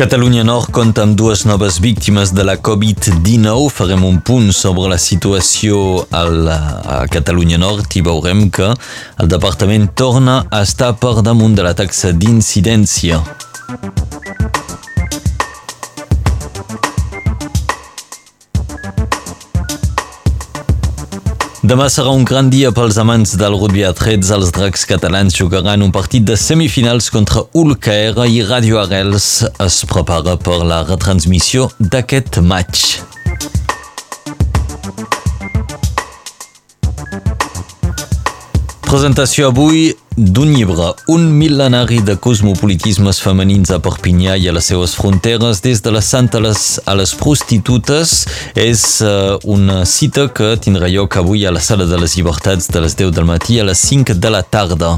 Catalunya Nord compta amb dues noves víctimes de la Covid-19. Farem un punt sobre la situació al, a Catalunya Nord i veurem que el departament torna a estar per damunt de la taxa d'incidència. Demà serà un gran dia pels amants del rugby a 13. Els dracs catalans jugaran un partit de semifinals contra ULKR i Radio Arrels es prepara per la retransmissió d'aquest match. Presentació avui d'un llibre, un mil·lenari de cosmopolitismes femenins a Perpinyà i a les seues fronteres, des de la santa a les, les prostitutes. És uh, una cita que tindrà lloc avui a la Sala de les Llibertats de les 10 del matí a les 5 de la tarda.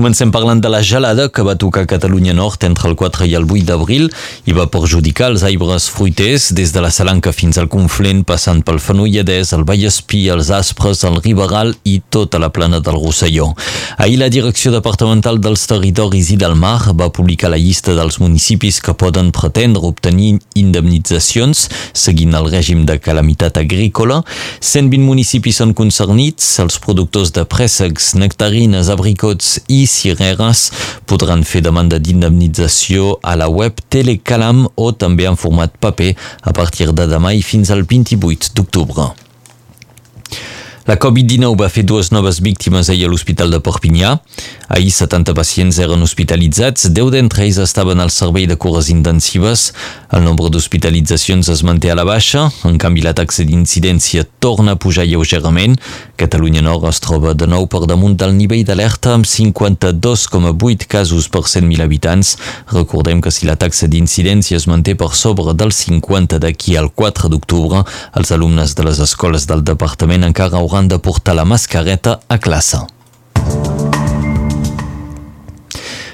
Comencem parlant de la gelada que va tocar Catalunya Nord entre el 4 i el 8 d'abril i va perjudicar els arbres fruiters des de la Salanca fins al Conflent, passant pel Fenolledès, el Vallespí, els Aspres, el Riberal i tota la plana del Rosselló. Ahir la Direcció Departamental dels Territoris i del Mar va publicar la llista dels municipis que poden pretendre obtenir indemnitzacions seguint el règim de calamitat agrícola. 120 municipis són concernits, els productors de préssecs, nectarines, abricots i cireres podran fer demanda d'indemnització a la web Telecalam o també en format paper a partir de demà i fins al 28 d'octubre. La Covid-19 va fer dues noves víctimes ahir a l'Hospital de Perpinyà. Ahir 70 pacients eren hospitalitzats, 10 d'entre ells estaven al servei de cures intensives. El nombre d'hospitalitzacions es manté a la baixa, en canvi la taxa d'incidència torna a pujar lleugerament. Catalunya Nord es troba de nou per damunt del nivell d'alerta amb 52,8 casos per 100.000 habitants. Recordem que si la taxa d'incidència es manté per sobre del 50 d'aquí al 4 d'octubre, els alumnes de les escoles del departament encara hauran hauran de portar la mascareta a classe.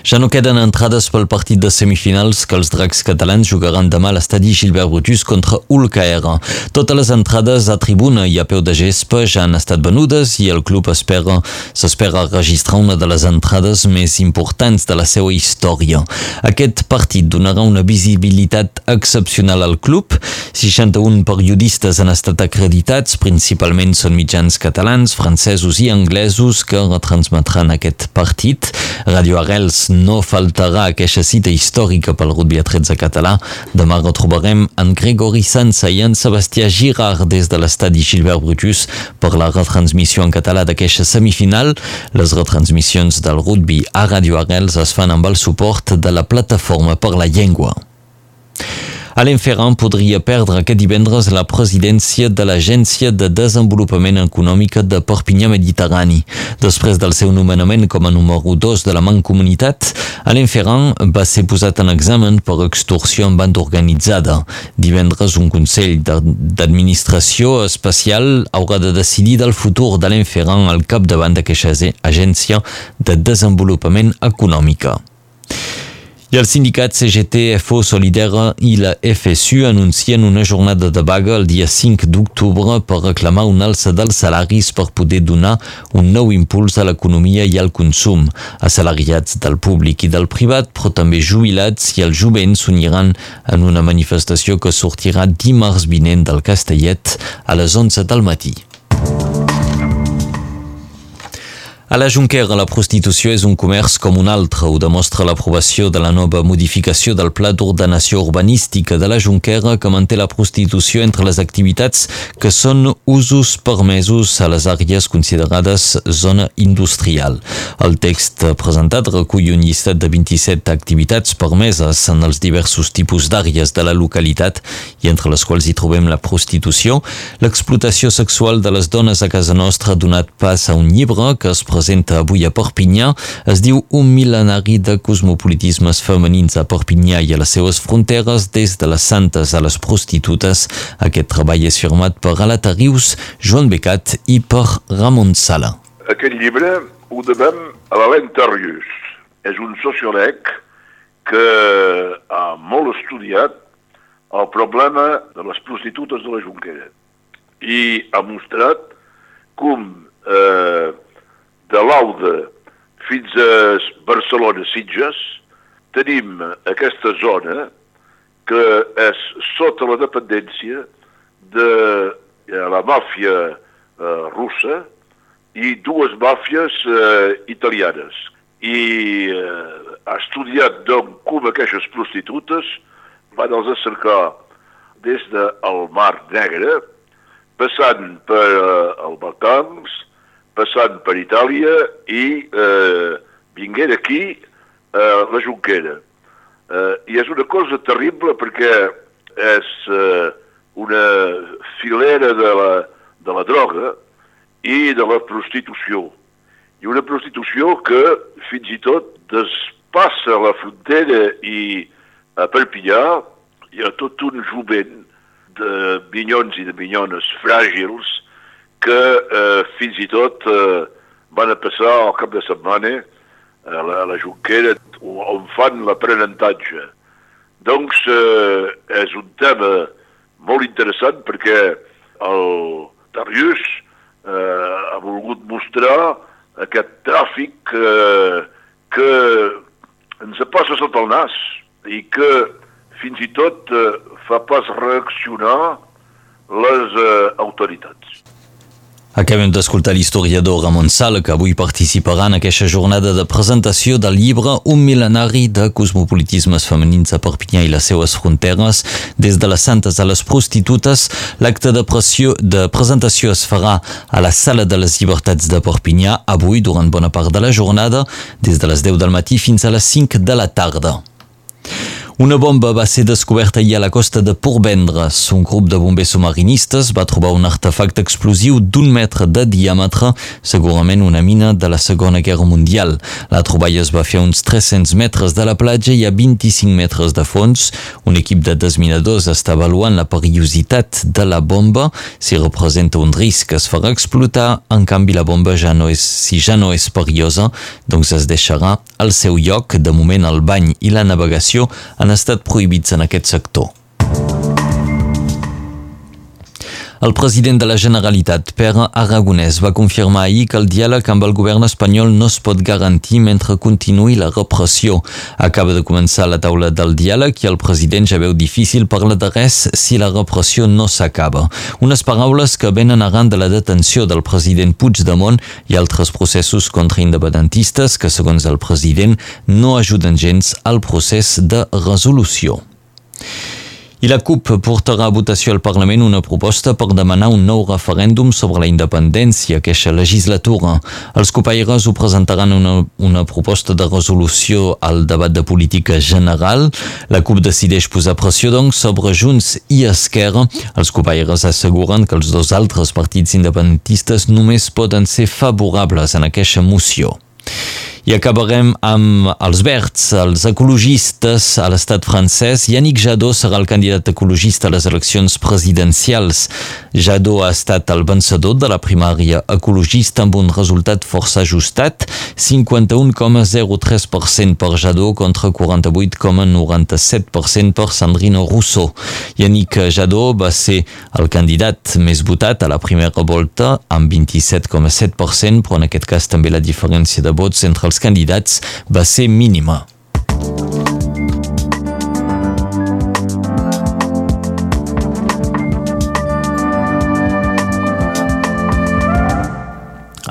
Ja no queden entrades pel partit de semifinals que els dracs catalans jugaran demà a l'estadi Gilbert Brutus contra ULKR. Totes les entrades a tribuna i a peu de gespa ja han estat venudes i el club espera s'espera registrar una de les entrades més importants de la seva història. Aquest partit donarà una visibilitat excepcional al club. 61 periodistes han estat acreditats, principalment són mitjans catalans, francesos i anglesos que retransmetran aquest partit. Radio Arrels no faltarà aquesta cita històrica pel rugby a 13 català. Demà retrobarem en Gregori Sansa i en Sebastià Girard des de l'estadi Gilbert Brutus per la retransmissió en català d'aquesta semifinal. Les retransmissions del rugby a Radio Arrels es fan amb el suport de la plataforma per la llengua. Alain Ferran podria perdre aquest divendres la presidència de l'Agència de Desenvolupament Econòmica de Perpinyà Mediterrani. Després del seu nomenament com a número 2 de la Mancomunitat, Alain Ferran va ser posat en examen per extorsió en banda organitzada. Divendres, un Consell d'Administració especial haurà de decidir del futur d'Alain Ferran al capdavant d'aquesta agència de desenvolupament econòmica. I el sindicat CGT, FO Solidera i la FSU anuncien una jornada de vaga el dia 5 d'octubre per reclamar un alça dels salaris per poder donar un nou impuls a l'economia i al consum. Assalariats del públic i del privat, però també jubilats i els jovents s'uniran en una manifestació que sortirà dimarts vinent del Castellet a les 11 del matí. A la Junquera, la prostitució és un comerç com un altre. Ho demostra l'aprovació de la nova modificació del Pla d'Ordenació Urbanística de la Junquera que manté la prostitució entre les activitats que són usos permesos a les àrees considerades zona industrial. El text presentat recull un llistat de 27 activitats permeses en els diversos tipus d'àrees de la localitat i entre les quals hi trobem la prostitució, l'explotació sexual de les dones a casa nostra ha donat pas a un llibre que es presenta avui a Perpinyà es diu Un mil·lenari de cosmopolitismes femenins a Perpinyà i a les seues fronteres des de les santes a les prostitutes. Aquest treball és firmat per Alata Rius, Joan Becat i per Ramon Sala. Aquest llibre ho devem a l'Alain Terrius. És un sociòleg que ha molt estudiat el problema de les prostitutes de la Junquera i ha mostrat com eh, de l'Auda fins a Barcelona-Sitges, tenim aquesta zona que és sota la dependència de eh, la màfia eh, russa i dues màfies eh, italianes. I eh, ha estudiat doncs, com aquestes prostitutes van els cercar des del Mar Negre, passant per eh, el Balcans, passant per Itàlia i eh, vinguent aquí eh, la Junquera. Eh, I és una cosa terrible perquè és eh, una filera de la, de la droga i de la prostitució. I una prostitució que fins i tot despassa la frontera i a Perpinyà hi ha tot un jovent de minyons i de minyones fràgils que eh, fins i tot eh, van a passar al cap de setmana a la, a la Junquera on fan l'aprenentatge. Doncs eh, és un tema molt interessant perquè el Darius eh, ha volgut mostrar aquest tràfic eh, que ens passa sota el nas i que fins i tot eh, fa pas reaccionar les eh, autoritats. Acabem d'escoltar l'historiador Ramon Sala, que avui participarà en aquesta jornada de presentació del llibre Un mil·lenari de cosmopolitismes femenins a Perpinyà i les seues fronteres, des de les santes a les prostitutes. L'acte de, pressió, de presentació es farà a la Sala de les Llibertats de Perpinyà, avui, durant bona part de la jornada, des de les 10 del matí fins a les 5 de la tarda. Una bomba va ser descoberta ahir a la costa de Portvendres. Un grup de bombers submarinistes va trobar un artefacte explosiu d'un metre de diàmetre, segurament una mina de la Segona Guerra Mundial. La troballa es va fer a uns 300 metres de la platja i a 25 metres de fons. Un equip de desminadors està avaluant la perillositat de la bomba. Si representa un risc es farà explotar, en canvi la bomba ja no és, si ja no és perillosa, doncs es deixarà al seu lloc. De moment el bany i la navegació han estat prohibits en aquest sector. El president de la Generalitat, Pere Aragonès, va confirmar ahir que el diàleg amb el govern espanyol no es pot garantir mentre continuï la repressió. Acaba de començar la taula del diàleg i el president ja veu difícil parlar de res si la repressió no s'acaba. Unes paraules que venen arran de la detenció del president Puigdemont i altres processos contra independentistes que, segons el president, no ajuden gens al procés de resolució. I la CUP portarà a votació al Parlament una proposta per demanar un nou referèndum sobre la independència aquesta legislatura. Els copaires ho presentaran una, una proposta de resolució al debat de política general. La CUP decideix posar pressió, doncs, sobre Junts i Esquerra. Els copaires asseguren que els dos altres partits independentistes només poden ser favorables en aquesta moció. I acabarem amb els verds, els ecologistes a l'estat francès. Yannick Jadot serà el candidat ecologista a les eleccions presidencials. Jadot ha estat el vencedor de la primària ecologista amb un resultat força ajustat, 51,03% per Jadot contra 48,97% per Sandrino Rousseau. Yannick Jadot va ser el candidat més votat a la primera volta amb 27,7%, però en aquest cas també la diferència de vots entre els dels candidats va ser mínima.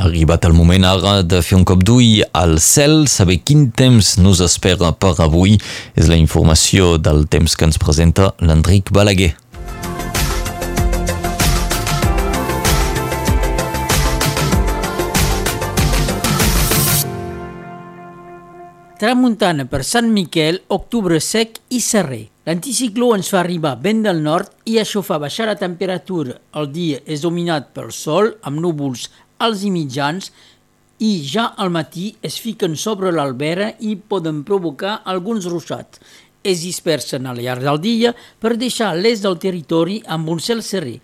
Arribat el moment ara de fer un cop d'ull al cel, saber quin temps nos espera per avui és la informació del temps que ens presenta l'Enric Balaguer. Tramuntana per Sant Miquel, octubre sec i serrer. L'anticicló ens fa arribar vent del nord i això fa baixar la temperatura. El dia és dominat pel sol, amb núvols alts i mitjans, i ja al matí es fiquen sobre l'albera i poden provocar alguns ruixats. Es dispersen al llarg del dia per deixar l'est del territori amb un cel serrer.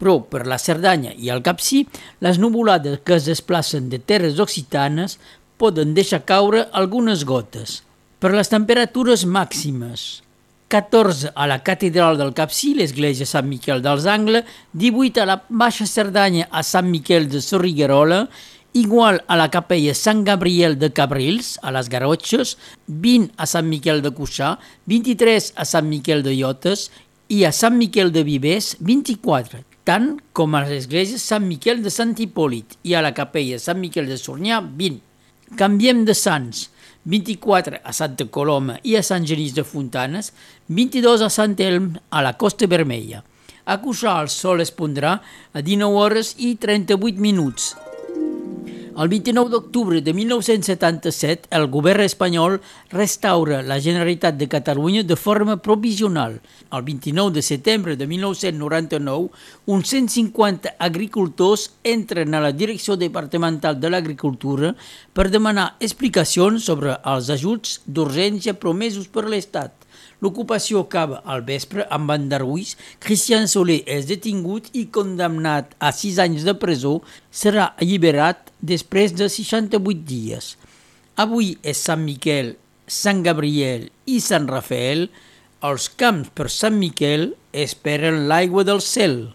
Però per la Cerdanya i el Capcí, les nuvolades que es desplacen de terres occitanes poden deixar caure algunes gotes. Per les temperatures màximes, 14 a la catedral del Capcí, l'església Sant Miquel dels Angles, 18 a la Baixa Cerdanya a Sant Miquel de Sorriguerola, igual a la capella Sant Gabriel de Cabrils, a les Garotxes, 20 a Sant Miquel de Cuixà, 23 a Sant Miquel de Iotes i a Sant Miquel de Vivers, 24, tant com a les esglésies Sant Miquel de Sant Hipòlit i a la capella Sant Miquel de Sornyà, 20. Canviem de sants, 24 a Santa Coloma i a Sant Genís de Fontanes, 22 a Sant Elm a la Costa Vermella. A Cuixà el sol es pondrà a 19 hores i 38 minuts. El 29 d'octubre de 1977, el govern espanyol restaura la Generalitat de Catalunya de forma provisional. El 29 de setembre de 1999, uns 150 agricultors entren a la Direcció Departamental de l'Agricultura per demanar explicacions sobre els ajuts d'urgència promesos per l'Estat. L'ocupació acaba al vespre amb Van der Ruiz. Christian Soler és detingut i condemnat a sis anys de presó. Serà alliberat després de 68 dies. Avui és Sant Miquel, Sant Gabriel i Sant Rafael. Els camps per Sant Miquel esperen l'aigua del cel.